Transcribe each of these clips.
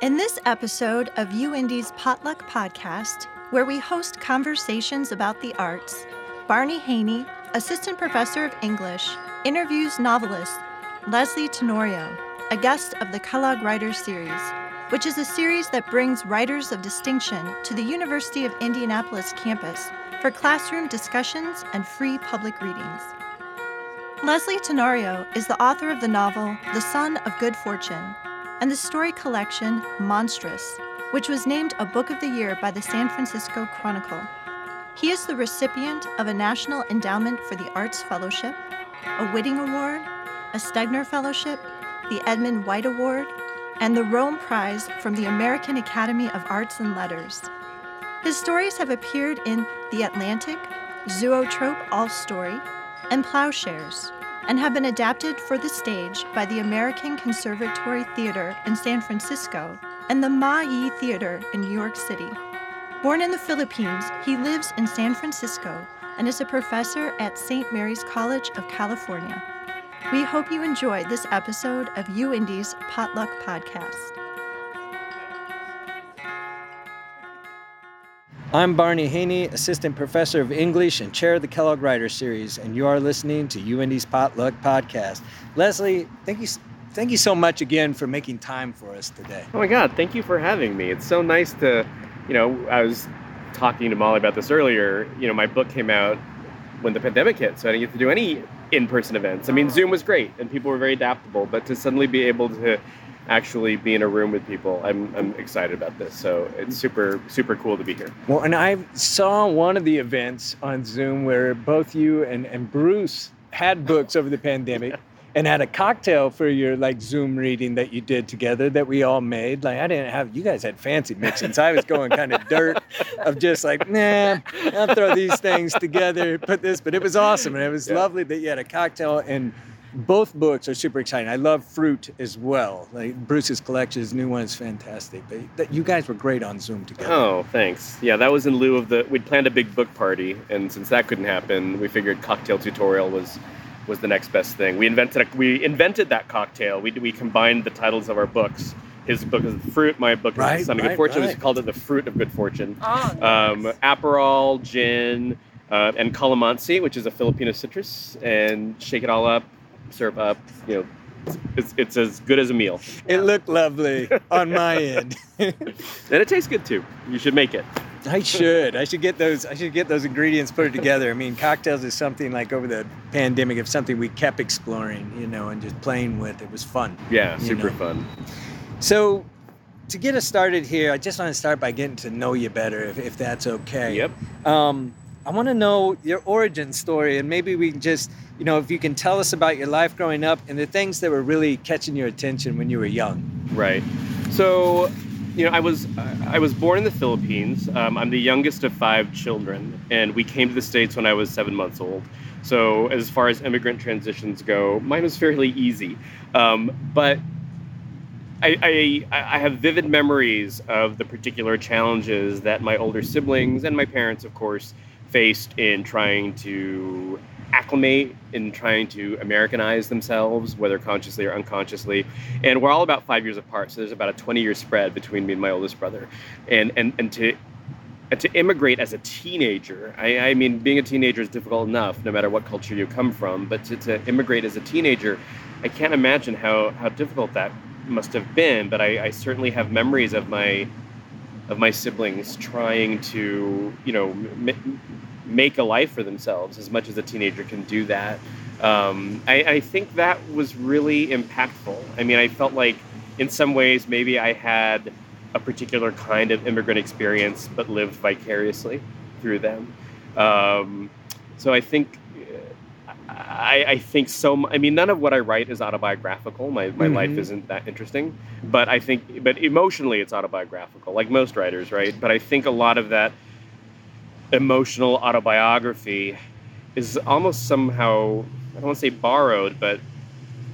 In this episode of UIndy's Potluck Podcast, where we host conversations about the arts, Barney Haney, Assistant Professor of English, interviews novelist Lysley Tenorio, a guest of the Kellogg Writers Series, which is a series that brings writers of distinction to the University of Indianapolis campus for classroom discussions and free public readings. Lysley Tenorio is the author of the novel The Son of Good Fortune and the story collection Monstress, which was named a Book of the Year by the San Francisco Chronicle. He is the recipient of a National Endowment for the Arts Fellowship, a Whiting Award, a Stegner Fellowship, the Edmund White Award, and the Rome Prize from the American Academy of Arts and Letters. His stories have appeared in The Atlantic, Zoetrope All Story, and Plowshares and have been adapted for the stage by the American Conservatory Theater in San Francisco and the Ma Yi Theater in New York City. Born in the Philippines, he lives in San Francisco and is a professor at St. Mary's College of California. We hope you enjoy this episode of UIndy's Potluck Podcast. I'm Barney Haney, Assistant Professor of English and Chair of the Kellogg Writer Series, and you are listening to UIndy's Potluck Podcast. Lysley, thank you, thank you so much again for making time for us today. Oh my God, thank you for having me. It's so nice to, you know, I was talking to Molly about this earlier. You know, my book came out when the pandemic hit, so I didn't get to do any in-person events. I mean, oh. Zoom was great and people were very adaptable, but to suddenly be able to actually be in a room with people. I'm, I'm excited about this. So it's super, super cool to be here. Well, and I saw one of the events on Zoom where both you and, and Bruce had books over the pandemic. and had a cocktail for your like Zoom reading that you did together that we all made. Like I didn't have you guys had fancy mixings. I was going kind of dirt of just like, nah, I'll throw these things together, put this, but it was awesome. And it was yeah. lovely that you had a cocktail and both books are super exciting. I love fruit as well. Like Bruce's collection, his new one is fantastic. But that, you guys were great on Zoom together. Oh, thanks. Yeah, that was in lieu of the. We'd planned a big book party, and since that couldn't happen, we figured cocktail tutorial was was the next best thing. We invented a, we invented that cocktail. We we combined the titles of our books. His book is Fruit. My book is right, The Son of right, Good Fortune. Right. We called it The Fruit of Good Fortune. Oh, nice. um, Aperol, gin, uh, and calamansi, which is a Filipino citrus, and shake it all up serve up. You know, it's, it's as good as a meal. It looked lovely on my end, and it tastes good too. You should make it. I should. I should get those. I should get those ingredients put together. I mean, cocktails is something like over the pandemic of something we kept exploring, you know, and just playing with. It was fun. Yeah, super know? fun. So, to get us started here, I just want to start by getting to know you better, if, if that's okay. Yep. Um, I want to know your origin story, and maybe we can just you know, if you can tell us about your life growing up and the things that were really catching your attention when you were young. Right. So, you know, I was I was born in the Philippines. Um, I'm the youngest of five children, and we came to the states when I was seven months old. So, as far as immigrant transitions go, mine was fairly easy. Um, but I, I, I have vivid memories of the particular challenges that my older siblings and my parents, of course, faced in trying to acclimate in trying to Americanize themselves, whether consciously or unconsciously. And we're all about five years apart, so there's about a 20 year spread between me and my oldest brother. And and and to and to immigrate as a teenager, I, I mean, being a teenager is difficult enough, no matter what culture you come from. But to, to immigrate as a teenager, I can't imagine how how difficult that must have been. But I, I certainly have memories of my of my siblings trying to, you know, m- make a life for themselves as much as a teenager can do that. Um, I, I, think that was really impactful. I mean, I felt like in some ways maybe I had a particular kind of immigrant experience, but lived vicariously through them. Um, so I think. I, I, think so. I mean, none of what I write is autobiographical. My, my mm-hmm. life isn't that interesting, but I think, but emotionally, it's autobiographical, like most writers, right? But I think a lot of that emotional autobiography is almost somehow I don't want to say borrowed, but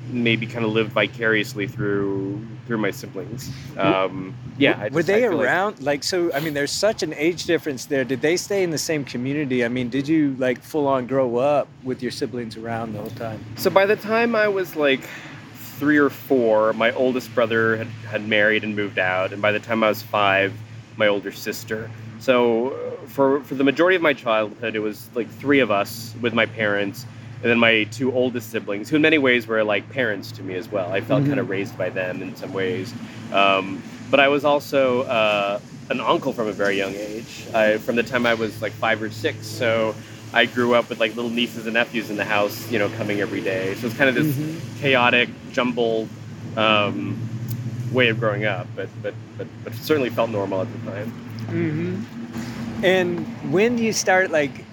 maybe kind of lived vicariously through through my siblings. Um, yeah, just, were they around? Like, like, so, I mean, there's such an age difference there. Did they stay in the same community? I mean, did you like full on grow up with your siblings around the whole time? So by the time I was like three or four, my oldest brother had, had married and moved out, and by the time I was five, my older sister. So for for the majority of my childhood, it was like three of us with my parents, and then my two oldest siblings, who in many ways were like parents to me as well. I felt Mhm. kind of raised by them in some ways, um, but I was also uh, an uncle from a very young age. I, from the time I was like five or six, so. I grew up with like little nieces and nephews in the house, you know, coming every day. So it's kind of this Mhm. chaotic, jumbled um, way of growing up, but, but but but certainly felt normal at the time. Mm-hmm. And when do you start like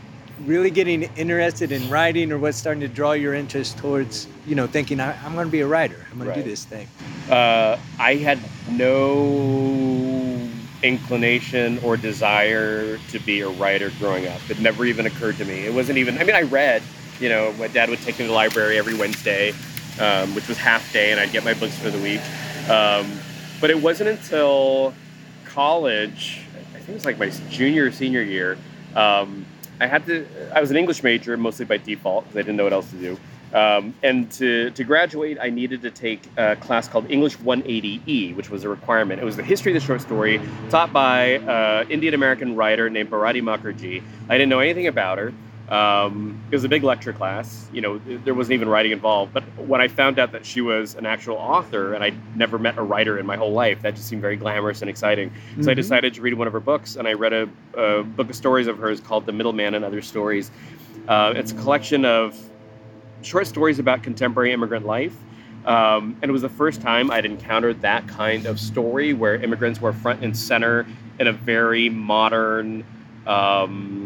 really getting interested in writing, or what's starting to draw your interest towards, you know, thinking I, I'm going to be a writer. I'm going to do this thing. Uh, I had no inclination or desire to be a writer growing up. It never even occurred to me. It wasn't even. I mean, I read. You know, my dad would take me to the library every Wednesday, um, which was half day, and I'd get my books for the week. Um, but it wasn't until college, I think it was like my junior or senior year, um, I had to. I was an English major, mostly by default, because I didn't know what else to do. Um, and to, to graduate, I needed to take a class called English 180E, which was a requirement. It was the history of the short story taught by an Indian American writer named Bharati Mukherjee. I didn't know anything about her. Um, it was a big lecture class. You know, there wasn't even writing involved. But when I found out that she was an actual author, and I'd never met a writer in my whole life, that just seemed very glamorous and exciting. So I Mhm. decided to read one of her books, and I read a, a book of stories of hers called The Middleman and Other Stories. Uh, it's a collection of short stories about contemporary immigrant life. Um, and it was the first time I'd encountered that kind of story where immigrants were front and center in a very modern, um,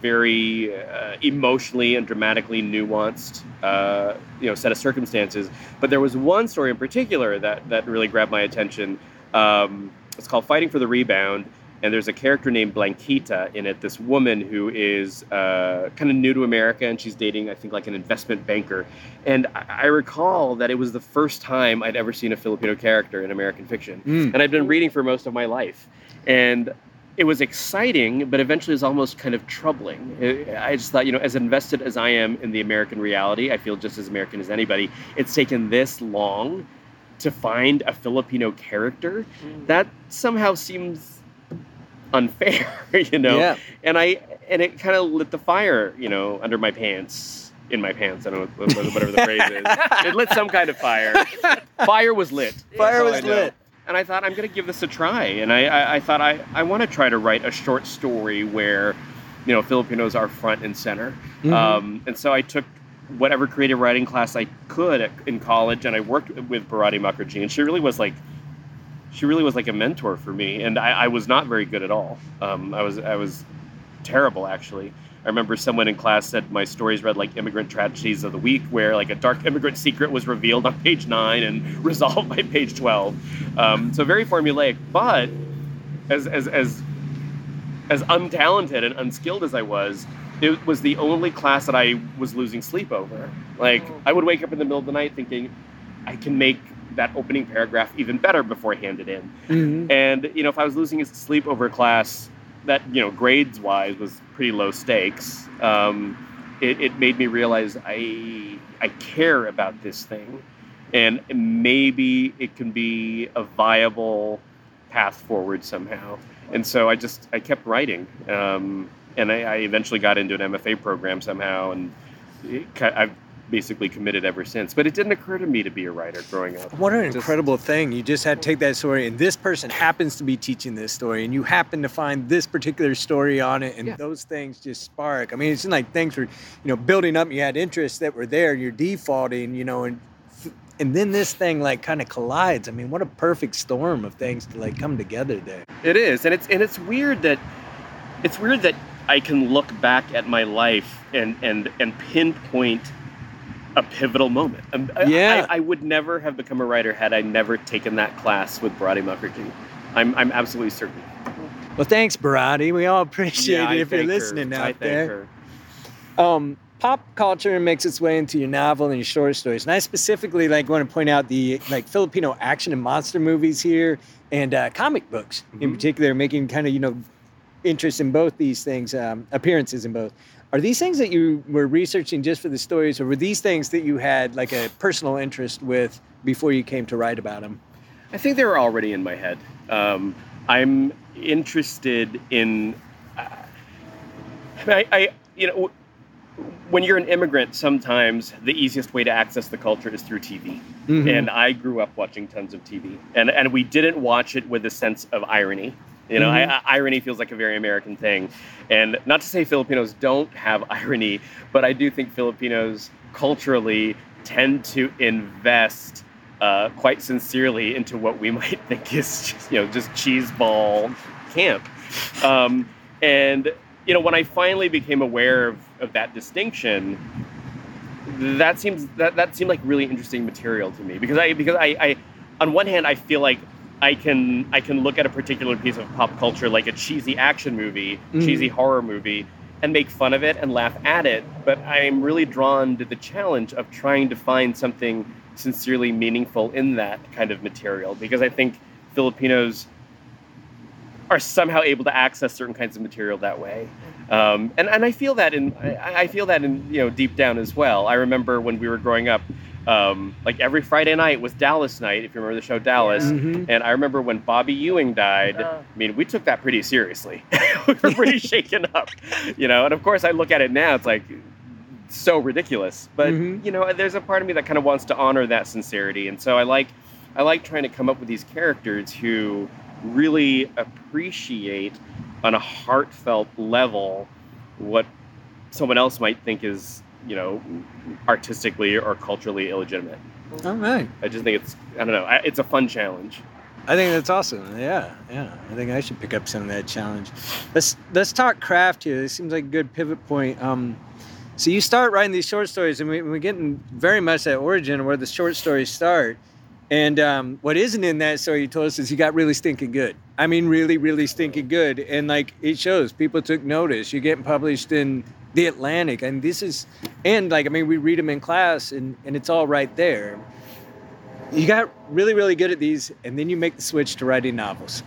very uh, emotionally and dramatically nuanced, uh, you know, set of circumstances. But there was one story in particular that that really grabbed my attention. Um, it's called "Fighting for the Rebound," and there's a character named Blanquita in it. This woman who is uh, kind of new to America, and she's dating, I think, like an investment banker. And I, I recall that it was the first time I'd ever seen a Filipino character in American fiction, Mm. and I'd been reading for most of my life, and it was exciting, but eventually it was almost kind of troubling. I I just thought, you know, as invested as I am in the American reality, I feel just as American as anybody. It's taken this long to find a Filipino character mm. that somehow seems unfair, you know. Yeah. And I and it kind of lit the fire, you know, under my pants, in my pants. I don't know whatever the phrase is. It lit some kind of fire. Fire was lit. Fire was lit. And I thought I'm going to give this a try. And I, I, I thought I, I want to try to write a short story where, you know, Filipinos are front and center. Mhm. Um, and so I took whatever creative writing class I could at, in college, and I worked with Bharati Mukherjee, and she really was like, she really was like a mentor for me. And I, I was not very good at all. Um, I was I was terrible actually. I remember someone in class said my stories read like immigrant tragedies of the week, where like a dark immigrant secret was revealed on page nine and resolved by page twelve. Um, so very formulaic, but as as as as untalented and unskilled as I was, it was the only class that I was losing sleep over. Like I would wake up in the middle of the night thinking, I can make that opening paragraph even better before I hand it in. Mhm. And you know, if I was losing sleep over a class that you know grades wise was pretty low stakes, um, it, it made me realize I I care about this thing, and maybe it can be a viable path forward somehow. And so I just I kept writing, um, and I, I eventually got into an MFA program somehow, and it, I've basically committed ever since. But it didn't occur to me to be a writer growing up. What an Just- incredible thing. You just had to take that story, and this person happens to be teaching this story, and you happen to find this particular story on it, and Yeah. those things just spark. I mean, it's like things were, you know, building up. You had interests that were there, you're defaulting, you know, and and then this thing like kind of collides. I mean, what a perfect storm of things to like come together there. It is, and it's and it's weird that it's weird that I can look back at my life and and and pinpoint a pivotal moment. Um, I- Yeah. I, I would never have become a writer had I never taken that class with Bharati Mukherjee. I'm I'm absolutely certain. Well, thanks, Bharati. We all appreciate Yeah, I it if you're her. listening I out thank there. her. um, pop culture makes its way into your novel and your short stories. And I specifically like want to point out the like Filipino action and monster movies here, and uh, comic books in Mhm. particular, making kind of you know interest in both these things, um, appearances in both. Are these things that you were researching just for the stories, or were these things that you had like a personal interest with before you came to write about them? I think they were already in my head. Um, I'm interested in. Uh, I, I, you know, when you're an immigrant, sometimes the easiest way to access the culture is through TV. Mm-hmm. And I grew up watching tons of TV, and and we didn't watch it with a sense of irony. You know, mm-hmm. I, irony feels like a very American thing, and not to say Filipinos don't have irony, but I do think Filipinos culturally tend to invest uh, quite sincerely into what we might think is, just, you know, just cheeseball camp. Um, and you know, when I finally became aware of, of that distinction, that seems that, that seemed like really interesting material to me because I because I, I on one hand I feel like I can I can look at a particular piece of pop culture like a cheesy action movie, mm. cheesy horror movie, and make fun of it and laugh at it. But I'm really drawn to the challenge of trying to find something sincerely meaningful in that kind of material because I think Filipinos are somehow able to access certain kinds of material that way. Um, and, and I feel that in I, I, feel that in you know deep down as well. I remember when we were growing up, um, like every Friday night was Dallas night, if you remember the show Dallas. Mm-hmm. And I remember when Bobby Ewing died. Uh. I mean, we took that pretty seriously. we were pretty shaken up, you know. And of course, I look at it now; it's like so ridiculous. But mm-hmm. you know, there's a part of me that kind of wants to honor that sincerity, and so I like I like trying to come up with these characters who really appreciate on a heartfelt level what someone else might think is you know artistically or culturally illegitimate. All right. I just think it's i don't know it's a fun challenge. I think that's awesome. Yeah yeah. I think i should pick up some of that challenge. Let's let's talk craft here. This seems like a good pivot point. Um, so you start writing these short stories and we, we're getting very much that origin where the short stories start. And um, what isn't in that story you told us is you got really stinking good. I mean, really, really stinking good. And like it shows, people took notice. You're getting published in the Atlantic, and this is, and like I mean, we read them in class, and and it's all right there. You got really, really good at these, and then you make the switch to writing novels.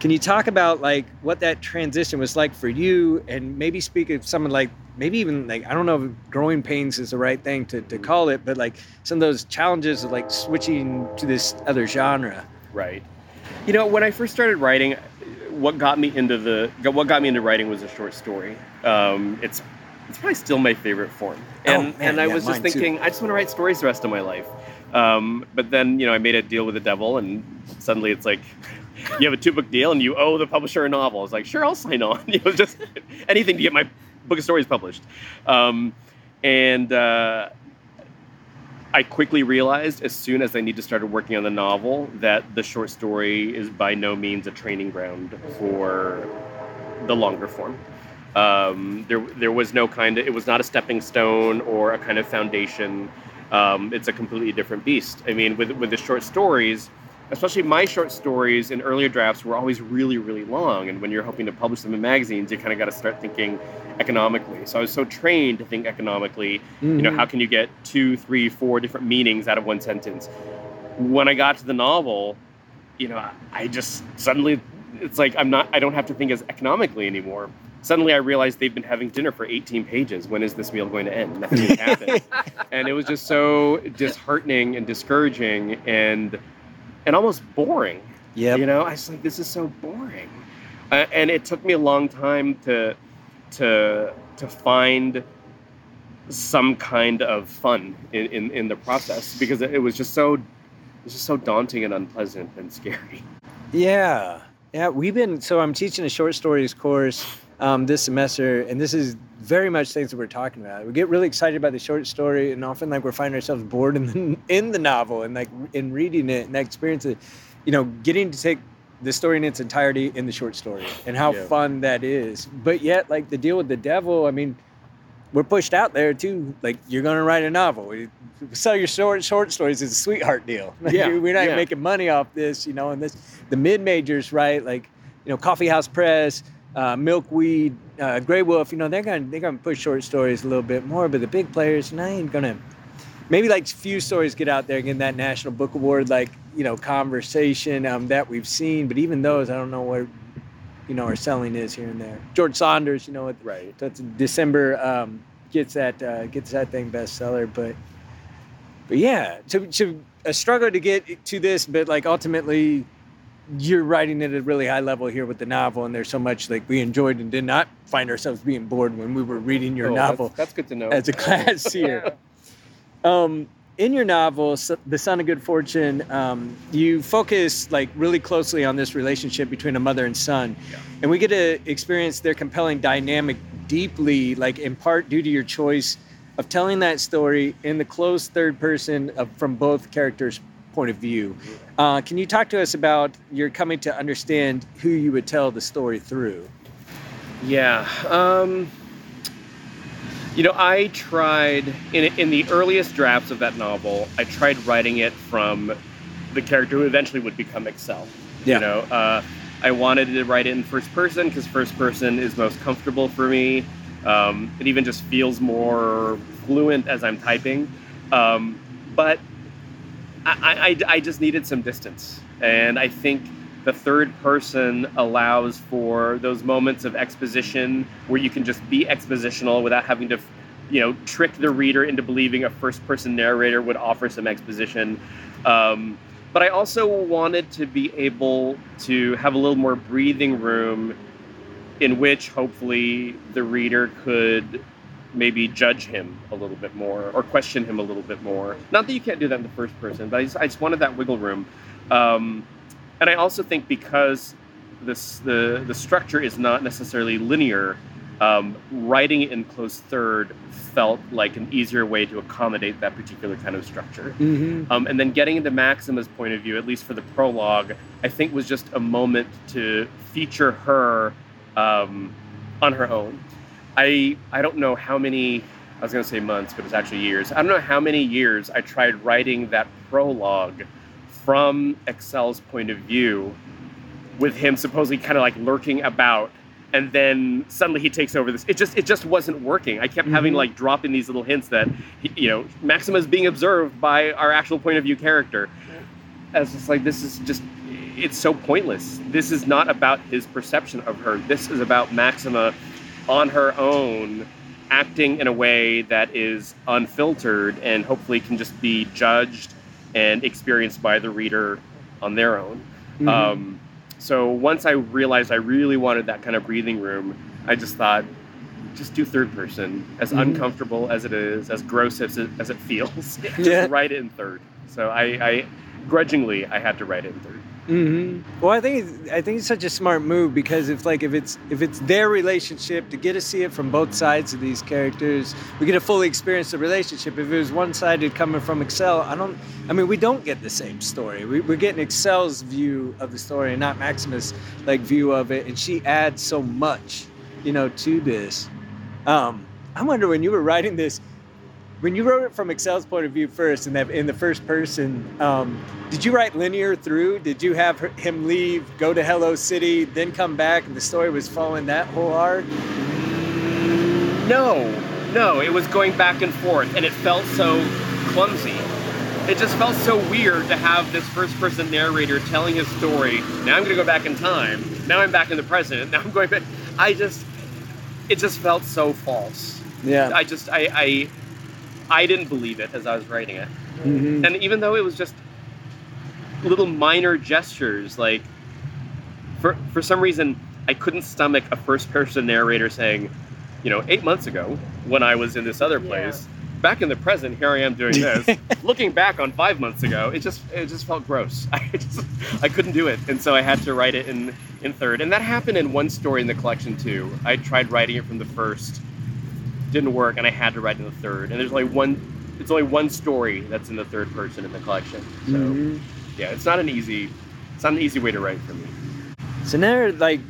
Can you talk about like what that transition was like for you, and maybe speak of someone like maybe even like I don't know if growing pains is the right thing to, to call it, but like some of those challenges of like switching to this other genre. Right. You know, when I first started writing, what got me into the what got me into writing was a short story. Um, it's it's probably still my favorite form, and oh, man, and I yeah, was just thinking too. I just want to write stories the rest of my life. Um, but then you know I made a deal with the devil, and suddenly it's like you have a two book deal and you owe the publisher a novel. I was like, sure, I'll sign on. You know, just anything to get my book of stories published. Um, and uh, I quickly realized as soon as I need to start working on the novel that the short story is by no means a training ground for the longer form. Um, there, there was no kind of, it was not a stepping stone or a kind of foundation. Um, it's a completely different beast. I mean, with, with the short stories, especially my short stories in earlier drafts were always really, really long. And when you're hoping to publish them in magazines, you kind of got to start thinking economically. So I was so trained to think economically. Mm-hmm. You know, how mm-hmm. can you get two, three, four different meanings out of one sentence? When I got to the novel, you know, I just suddenly it's like I'm not I don't have to think as economically anymore. Suddenly I realized they've been having dinner for 18 pages. When is this meal going to end? Nothing happened. and it was just so disheartening and discouraging and and almost boring. Yeah. You know, I was like, this is so boring. Uh, and it took me a long time to to to find some kind of fun in, in, in the process because it was just so it was just so daunting and unpleasant and scary. Yeah. Yeah, we've been so I'm teaching a short stories course um, this semester, and this is very much things that we're talking about. We get really excited about the short story, and often like we're finding ourselves bored in the in the novel and like in reading it and that experience of, you know, getting to take the story in its entirety in the short story and how yeah. fun that is. But yet, like the deal with the devil, I mean, we're pushed out there too. Like you're gonna write a novel. We sell your short short stories is a sweetheart deal. Yeah, we're not yeah. making money off this, you know. And this the mid majors, right? Like you know, Coffee House Press, uh, Milkweed, uh, Graywolf. You know, they're gonna they're gonna push short stories a little bit more. But the big players, and I ain't gonna. Maybe like few stories get out there get that National Book Award, like you know, conversation um, that we've seen. But even those, I don't know where, you know our selling is here and there. George Saunders, you know, it, Right. that's December um, gets that uh, gets that thing bestseller, but but yeah, to to a struggle to get to this, but like ultimately. You're writing at a really high level here with the novel, and there's so much like we enjoyed and did not find ourselves being bored when we were reading your Oh, novel That's, that's good to know. as a class here. Um, in your novel, The Son of Good Fortune, um, you focus like really closely on this relationship between a mother and son, Yeah. and we get to experience their compelling dynamic deeply, like in part due to your choice of telling that story in the close third person of, from both characters' point of view. Uh, can you talk to us about your coming to understand who you would tell the story through? Yeah. Um, you know, I tried in in the earliest drafts of that novel. I tried writing it from the character who eventually would become Excel. Yeah. You know, uh, I wanted to write it in first person because first person is most comfortable for me. Um, it even just feels more fluent as I'm typing. Um, but I, I, I just needed some distance. And I think the third person allows for those moments of exposition where you can just be expositional without having to, you know, trick the reader into believing a first person narrator would offer some exposition. Um, but I also wanted to be able to have a little more breathing room in which hopefully the reader could maybe judge him a little bit more or question him a little bit more. Not that you can't do that in the first person, but I just, I just wanted that wiggle room. Um, and I also think because this the the structure is not necessarily linear, um, writing it in close third felt like an easier way to accommodate that particular kind of structure. Mm-hmm. Um, and then getting into Maxima's point of view, at least for the prologue, I think was just a moment to feature her um, on her own. I I don't know how many I was going to say months, but it's actually years. I don't know how many years I tried writing that prologue from Excel's point of view, with him supposedly kind of like lurking about. And then suddenly he takes over this. It just it just wasn't working. I kept having Mhm. like drop in these little hints that you know Maxima is being observed by our actual point of view character. As it's like this is just it's so pointless. This is not about his perception of her. This is about Maxima on her own acting in a way that is unfiltered and hopefully can just be judged and experienced by the reader on their own. Mhm. Um, so once I realized I really wanted that kind of breathing room, I just thought, just do third person, as Mhm. uncomfortable as it is, as gross as it, as it feels. just Yeah. write it in third. So I, I grudgingly I had to write it in third. hmm Well, I think it's, I think it's such a smart move because if like if it's if it's their relationship to get to see it from both sides of these characters, we get to fully experience the relationship. If it was one sided coming from Excel, I don't. I mean, we don't get the same story. We, we're getting Excel's view of the story and not Maxima's like view of it, and she adds so much, you know, to this. Um, I wonder when you were writing this, when you wrote it from Excel's point of view first, in that in the first person, um, did you write linear through? Did you have him leave, go to Hello City, then come back, and the story was following that whole arc? No, no, it was going back and forth, and it felt so clumsy. It just felt so weird to have this first person narrator telling his story. Now I'm going to go back in time. Now I'm back in the present. Now I'm going back. I just, it just felt so false. Yeah. I just, I, I, I didn't believe it as I was writing it. Mhm. And even though it was just little minor gestures, like for for some reason I couldn't stomach a first person narrator saying, you know, eight months ago when I was in this other place, back in the present, here I am doing this. Looking back on five months ago, it just it just felt gross. I just I couldn't do it, and so I had to write it in in third. And that happened in one story in the collection too. I tried writing it from the first, didn't work, and I had to write in the third. And there's only one. It's only one story that's in the third person in the collection. So Mhm. yeah, it's not an easy, it's not an easy way to write for me. So another like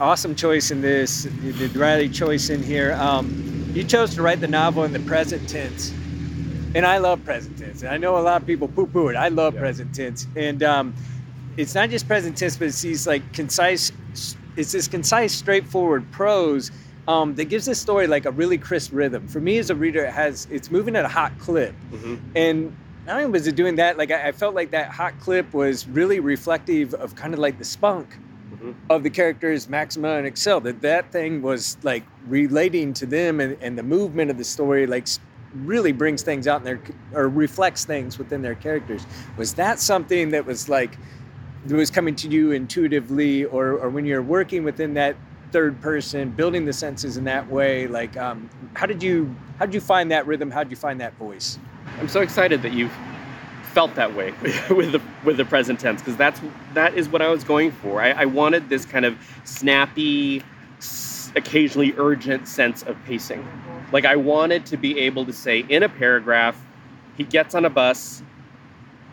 awesome choice in this, the Riley choice in here. Um, you chose to write the novel in the present tense, and I love present tense. And I know a lot of people poo-poo it. I love Yeah. present tense, and um, it's not just present tense, but it's these like concise. It's this concise, straightforward prose um, that gives this story like a really crisp rhythm. For me as a reader, it has it's moving at a hot clip. Mm-hmm. And not only was it doing that, like I, I felt like that hot clip was really reflective of kind of like the spunk Mhm. of the characters Maxima and Excel. That that thing was like relating to them and, and the movement of the story like really brings things out in their or reflects things within their characters. Was that something that was like that was coming to you intuitively or or when you're working within that third person building the senses in that way like um, how did you how did you find that rhythm how did you find that voice I'm so excited that you've felt that way with the with the present tense because that's that is what I was going for. I, I wanted this kind of snappy, occasionally urgent sense of pacing. Like I wanted to be able to say in a paragraph, he gets on a bus.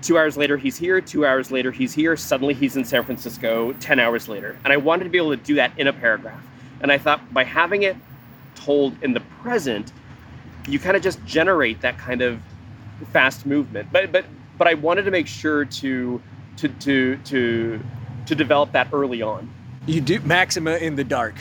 Two hours later, he's here. Two hours later, he's here. Suddenly, he's in San Francisco. Ten hours later, and I wanted to be able to do that in a paragraph. And I thought by having it told in the present, you kind of just generate that kind of fast movement. But but but I wanted to make sure to to to to to develop that early on. you do maxima in the dark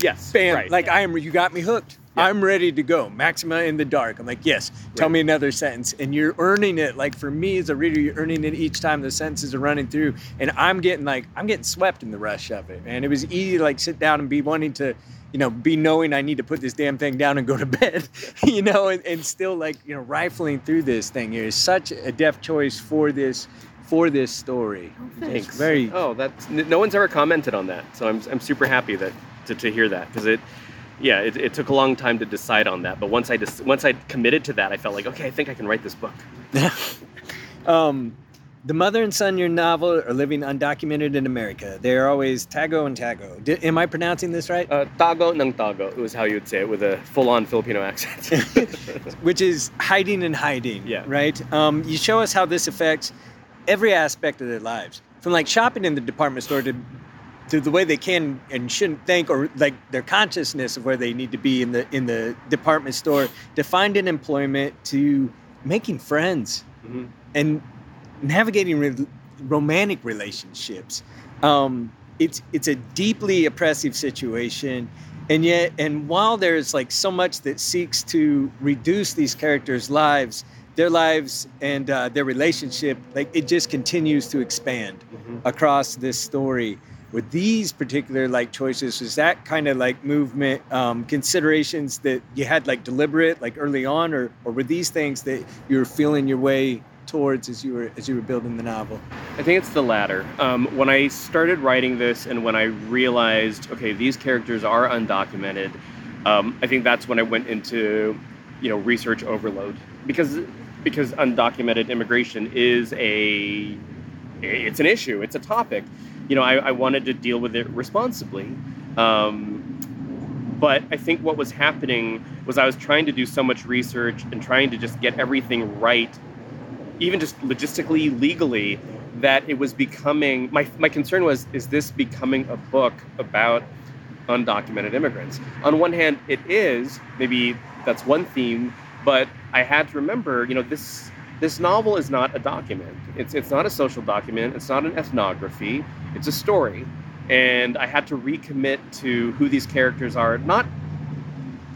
Yes. bam Right. like i am you got me hooked Yeah. i'm ready to go maxima in the dark i'm like yes tell Right. me another sentence and you're earning it like for me as a reader you're earning it each time the sentences are running through and i'm getting like i'm getting swept in the rush of it and it was easy to like sit down and be wanting to you know be knowing i need to put this damn thing down and go to bed you know and, and still like you know rifling through this thing here is such a deft choice for this for this story oh, Thanks. it's very Oh, that's no one's ever commented on that, so I'm I'm super happy that to, to hear that because it. Yeah, it, it took a long time to decide on that, but once I just once I committed to that, I felt like okay, I think I can write this book. um, the mother and son your novel are living undocumented in America. They're always Tago and Tago. Di- am I pronouncing this right? Uh, tago ng tago was how you would say it with a full-on Filipino accent. Which is hiding and hiding. Yeah. Right. Um, you show us how this affects every aspect of their lives, from like shopping in the department store to to the way they can and shouldn't think, or like their consciousness of where they need to be in the in the department store, to find an employment, to making friends. Mhm. and navigating re- romantic relationships. Um, it's it's a deeply oppressive situation, and yet, and while there's like so much that seeks to reduce these characters' lives, their lives and uh, their relationship, like it just continues to expand Mhm. across this story. With these particular like choices, was that kind of like movement um, considerations that you had like deliberate, like early on, or or were these things that you were feeling your way towards as you were as you were building the novel? I think it's the latter. Um, when I started writing this and when I realized, okay, these characters are undocumented, um, I think that's when I went into, you know, research overload because because undocumented immigration is a it's an issue, it's a topic. You know, I, I wanted to deal with it responsibly. Um, but I think what was happening was I was trying to do so much research and trying to just get everything right even just logistically, legally, that it was becoming my my concern was is this becoming a book about undocumented immigrants? On one hand, it is maybe that's one theme, but I had to remember, you know, this this novel is not a document. It's it's not a social document. It's not an ethnography. It's a story, and I had to recommit to who these characters are, not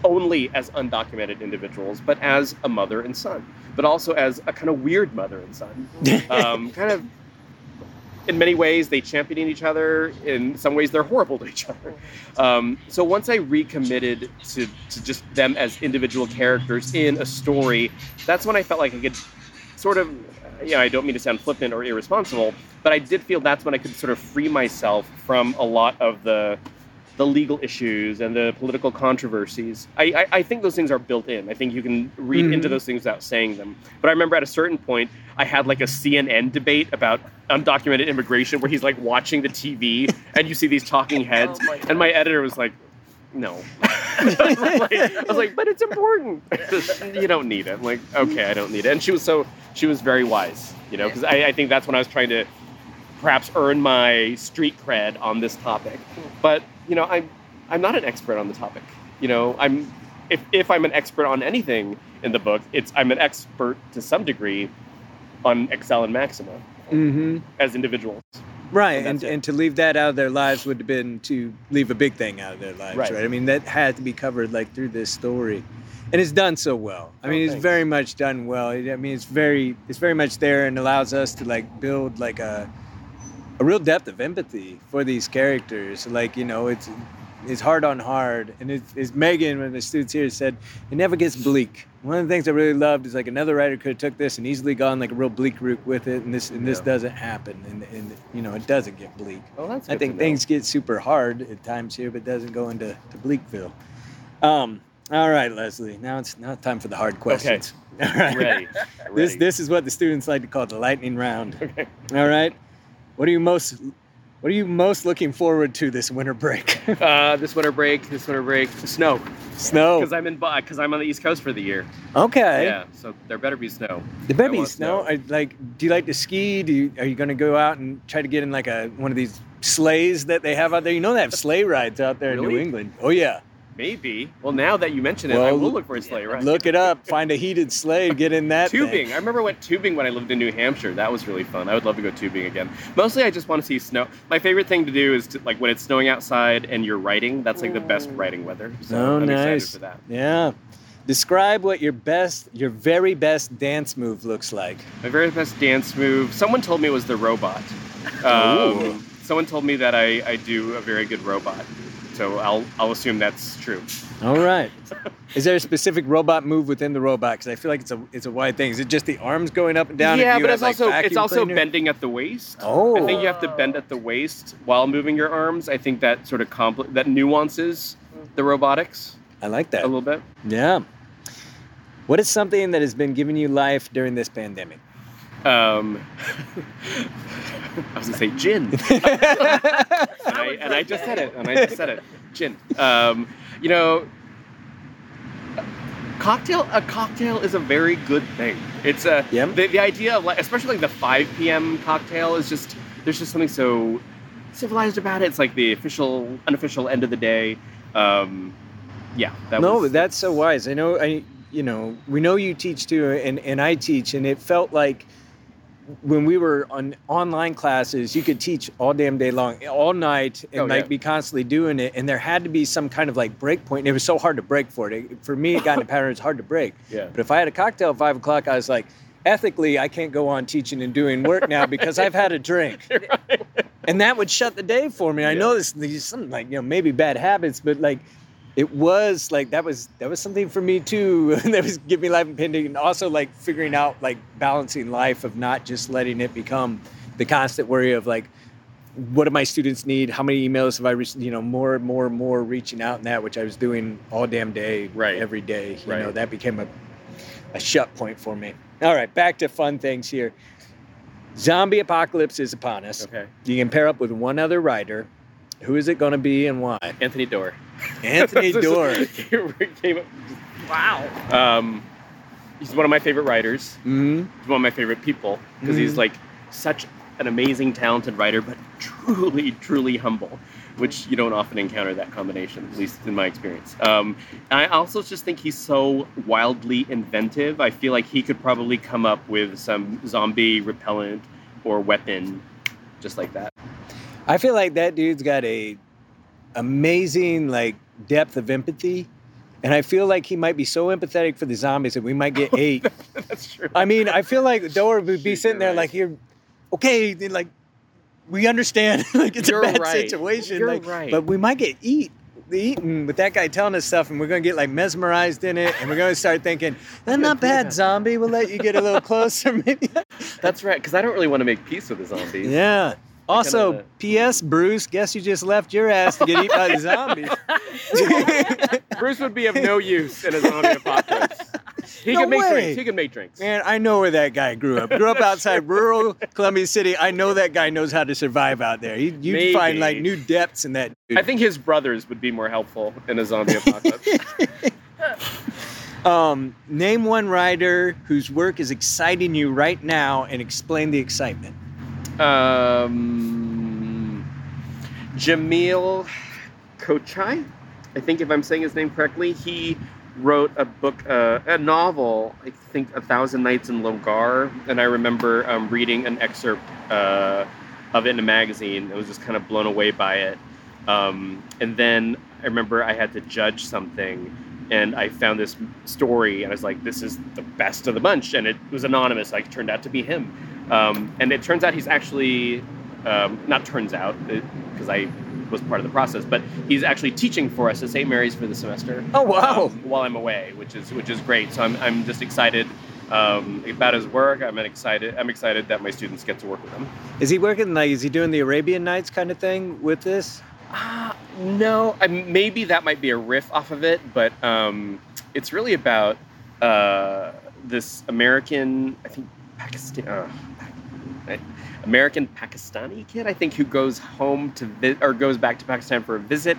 only as undocumented individuals, but as a mother and son, but also as a kind of weird mother and son. Um, kind of, in many ways, they champion each other. In some ways, they're horrible to each other. Um, so once I recommitted to, to just them as individual characters in a story, that's when I felt like I could sort of, you know, I don't mean to sound flippant or irresponsible, but I did feel that's when I could sort of free myself from a lot of the the legal issues and the political controversies. I, I, I think those things are built in. I think you can read Mhm. into those things without saying them. But I remember at a certain point, I had like a CNN debate about undocumented immigration where he's like watching the TV and you see these talking heads. and my editor was like, no. I, was like, I was like, but it's important. you don't need it. I'm like, okay, I don't need it. And she was so, she was very wise, you know, because I, I think that's when I was trying to perhaps earn my street cred on this topic. But you know, I'm I'm not an expert on the topic. You know, I'm if if I'm an expert on anything in the book, it's I'm an expert to some degree on Excel and Maxima Mm-hmm. as individuals. Right, And and, and to leave that out of their lives would have been to leave a big thing out of their lives, right? Right. I mean, that had to be covered like through this story, and it's done so well. I Oh, mean, it's very much done well. I mean, it's very it's very much there and allows us to like build like a a real depth of empathy for these characters. Like you know, it's it's hard on hard, and it's, it's Megan when the students here said it never gets bleak. One of the things I really loved is like another writer could have took this and easily gone like a real bleak route with it, and this and this Yeah. doesn't happen, and, and you know it doesn't get bleak. Well, that's I think things get super hard at times here, but doesn't go into to Bleakville. Um, all right, Lysley. Now it's now time for the hard questions. All right. Ready. This this is what the students like to call the lightning round. Okay. All right. What are you most what are you most looking forward to this winter break? Uh, this winter break, this winter break, snow. Snow. Because I'm in because I'm on the East Coast for the year. Okay. Yeah, so there better be snow. The I be snow. snow. Are, like, do you like to ski? Do you, are you going to go out and try to get in like a one of these sleighs that they have out there? You know they have sleigh rides out there in New England. Oh yeah. Maybe. Well, now that you mention it, I will look for a sleigh ride. Look it up. Find a heated sleigh. Get in that. thing. Tubing. I remember I went tubing when I lived in New Hampshire. That was really fun. I would love to go tubing again. Mostly, I just want to see snow. My favorite thing to do is to, like when it's snowing outside and you're riding. That's like the best riding weather. So Oh, I'm nice. excited for that. Yeah. Describe what your best, your very best dance move looks like. My very best dance move. Someone told me it was the robot. Ooh. Um, someone told me that I, I do a very good robot. So I'll I'll assume that's true. All right. Is there a specific robot move within the robot? Because I feel like it's a it's a wide thing. Is it just the arms going up and down? yeah, but it's like, also it's also cleaner? bending at the waist. Oh. I think you have to bend at the waist while moving your arms. I think that sort of compl- that nuances the robotics I like that. a little bit. Yeah. What is something that has been giving you life during this pandemic? Um, I was gonna say gin, and, I, and I just said it, and I just said it, gin. Um, you know, cocktail. A cocktail is a very good thing. It's a Yeah. the, the idea of like, especially like the 5 p.m. cocktail is just there's just something so civilized about it. It's like the official, unofficial end of the day. Um, yeah, that no, was, that's so wise. I know. I you know we know you teach too, and and I teach, and it felt like when we were on online classes, you could teach all damn day long, all night, and Oh, like yeah. be constantly doing it. And there had to be some kind of like break point. And it was so hard to break for it. it for me, it got in a pattern. It's hard to break. yeah. But if I had a cocktail at five o'clock, I was like, ethically, I can't go on teaching and doing work now because I've had a drink. right. And that would shut the day for me. I Yeah. know this these some like, you know, maybe bad habits, but like it was like that was that was something for me too. that was giving me life and pending and also like figuring out like balancing life of not just letting it become the constant worry of like what do my students need? How many emails have I received? You know, more and more and more reaching out in that, which I was doing all damn day, Right. every day. You know, that became a, a shut point for me. All right, back to fun things here. Zombie apocalypse is upon us. Okay. You can pair up with one other writer. Who is it going to be and why? Anthony Doerr. Anthony Doerr. Came up- wow. Um, he's one of my favorite writers. hmm He's one of my favorite people because he's Mhm. like such an amazing, talented writer, but truly, truly humble, which you don't often encounter that combination, at least in my experience. Um, I also just think he's so wildly inventive. I feel like he could probably come up with some zombie repellent or weapon just like that. I feel like that dude's got a amazing like depth of empathy, and I feel like he might be so empathetic for the zombies that we might get eight. That's true. I mean, I feel like Dora would be sitting there right. like you're okay, like we understand, like it's You're a bad right. situation, You're like, right. but we might get eat. The eaten with that guy telling us stuff, and we're gonna get like mesmerized in it, and we're gonna start thinking, "That's not bad, zombie. We'll let you get a little closer, maybe." That's right, because I don't really want to make peace with the zombies. Yeah. Also, kinda- P.S. Bruce, guess you just left your ass to get eaten by the zombies. Bruce would be of no use in a zombie apocalypse. He No could make way. drinks. He could make drinks. Man, I know where that guy grew up. Grew up outside rural Columbia City. I know that guy knows how to survive out there. You you Maybe. find like new depths in that. Dude. I think his brothers would be more helpful in a zombie apocalypse. Um, name one writer whose work is exciting you right now, and explain the excitement. Um, Jamil Kochai, I think if I'm saying his name correctly, he wrote a book, uh, a novel, I think A Thousand Nights in Logar, and I remember um, reading an excerpt uh, of it in a magazine. I was just kind of blown away by it. Um, and then I remember I had to judge something, and I found this story, and I was like, "This is the best of the bunch," and it was anonymous. Like, turned out to be him, um, and it turns out he's actually um, not turns out because I was part of the process, but he's actually teaching for us at St. Mary's for the semester. Oh wow! Um, while I'm away, which is which is great. So I'm, I'm just excited um, about his work. I'm excited. I'm excited that my students get to work with him. Is he working like? Is he doing the Arabian Nights kind of thing with this? Uh, no, I, maybe that might be a riff off of it, but um, it's really about uh, this American, I think Pakistan, uh, American Pakistani kid, I think, who goes home to vi- or goes back to Pakistan for a visit,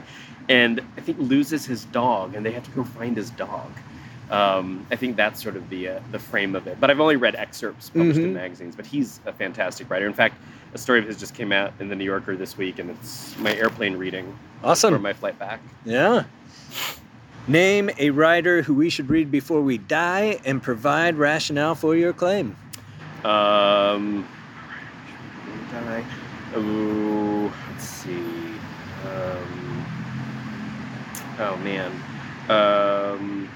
and I think loses his dog, and they have to go find his dog. Um, I think that's sort of the uh, the frame of it. But I've only read excerpts published mm-hmm. in magazines. But he's a fantastic writer. In fact, a story of his just came out in the New Yorker this week, and it's my airplane reading. Awesome. For my flight back. Yeah. Name a writer who we should read before we die, and provide rationale for your claim. Um. Die. Oh, let's see. Um, oh man. Um,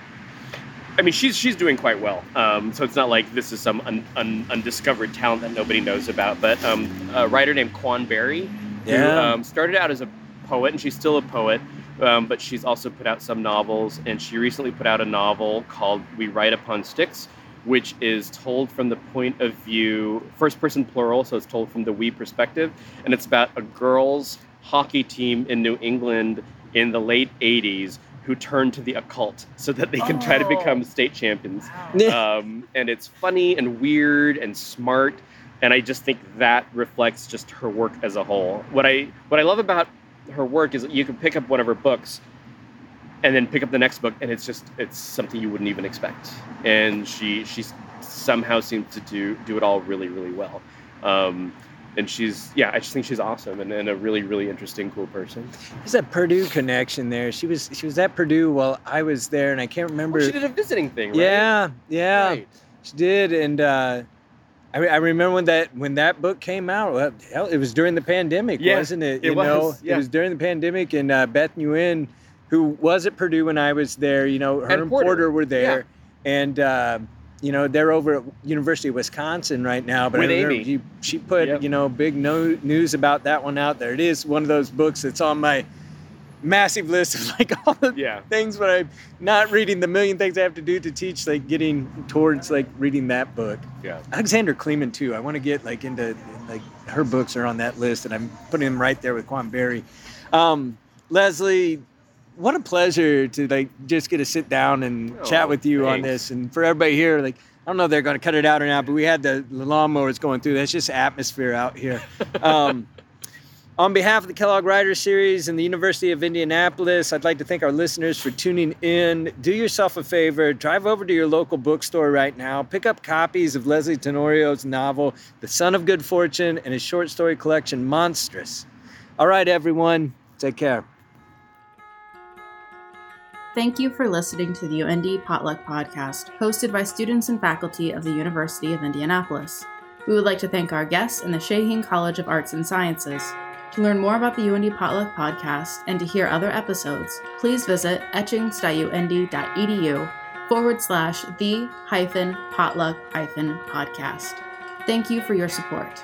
I mean, she's she's doing quite well. Um, so it's not like this is some un, un, undiscovered talent that nobody knows about. But um, a writer named Quan Barry, yeah. who um, started out as a poet, and she's still a poet. Um, but she's also put out some novels, and she recently put out a novel called "We Ride Upon Sticks," which is told from the point of view, first person plural, so it's told from the we perspective, and it's about a girls' hockey team in New England in the late '80s who turn to the occult so that they can oh. try to become oh. state champions. Wow. um, and it's funny and weird and smart. And I just think that reflects just her work as a whole. What I what I love about her work is you can pick up one of her books and then pick up the next book and it's just it's something you wouldn't even expect. And she she somehow seems to do do it all really really well. Um, and she's yeah i just think she's awesome and, and, a really really interesting cool person there's a purdue connection there she was she was at purdue while i was there and i can't remember oh, she did a visiting thing right? yeah yeah right. she did and uh I, I remember when that when that book came out. Well, hell, it was during the pandemic, yeah, wasn't it? You it was, know, yeah. it was during the pandemic, and uh, Beth Nguyen, who was at Purdue when I was there, you know, her and, and Porter. Porter. were there, yeah. and uh, you know they're over at University of Wisconsin right now. But With Amy. She, she put yep. you know big no, news about that one out there. It is one of those books that's on my massive list of like all the yeah. things when I'm not reading the million things I have to do to teach, like getting towards like reading that book. Yeah. Alexandra Kleeman too. I want to get like into like her books are on that list, and I'm putting them right there with Quan Barry. Um, Lysley, what a pleasure to like just get to sit down and oh, chat with you thanks. on this. And for everybody here, like I don't know if they're going to cut it out or not, but we had the, the lawnmowers going through. That's just atmosphere out here. Um, on behalf of the Kellogg Writers Series and the University of Indianapolis, I'd like to thank our listeners for tuning in. Do yourself a favor, drive over to your local bookstore right now, pick up copies of Lysley Tenorio's novel, The Son of Good Fortune, and his short story collection, Monstress. All right, everyone, take care. Thank you for listening to the UIndy Potluck Podcast, hosted by students and faculty of the University of Indianapolis. We would like to thank our guests in the Shaheen College of Arts and Sciences. To learn more about the UIndy Potluck Podcast and to hear other episodes, please visit etchings.uindy.edu forward slash the hyphen potluck hyphen podcast. Thank you for your support.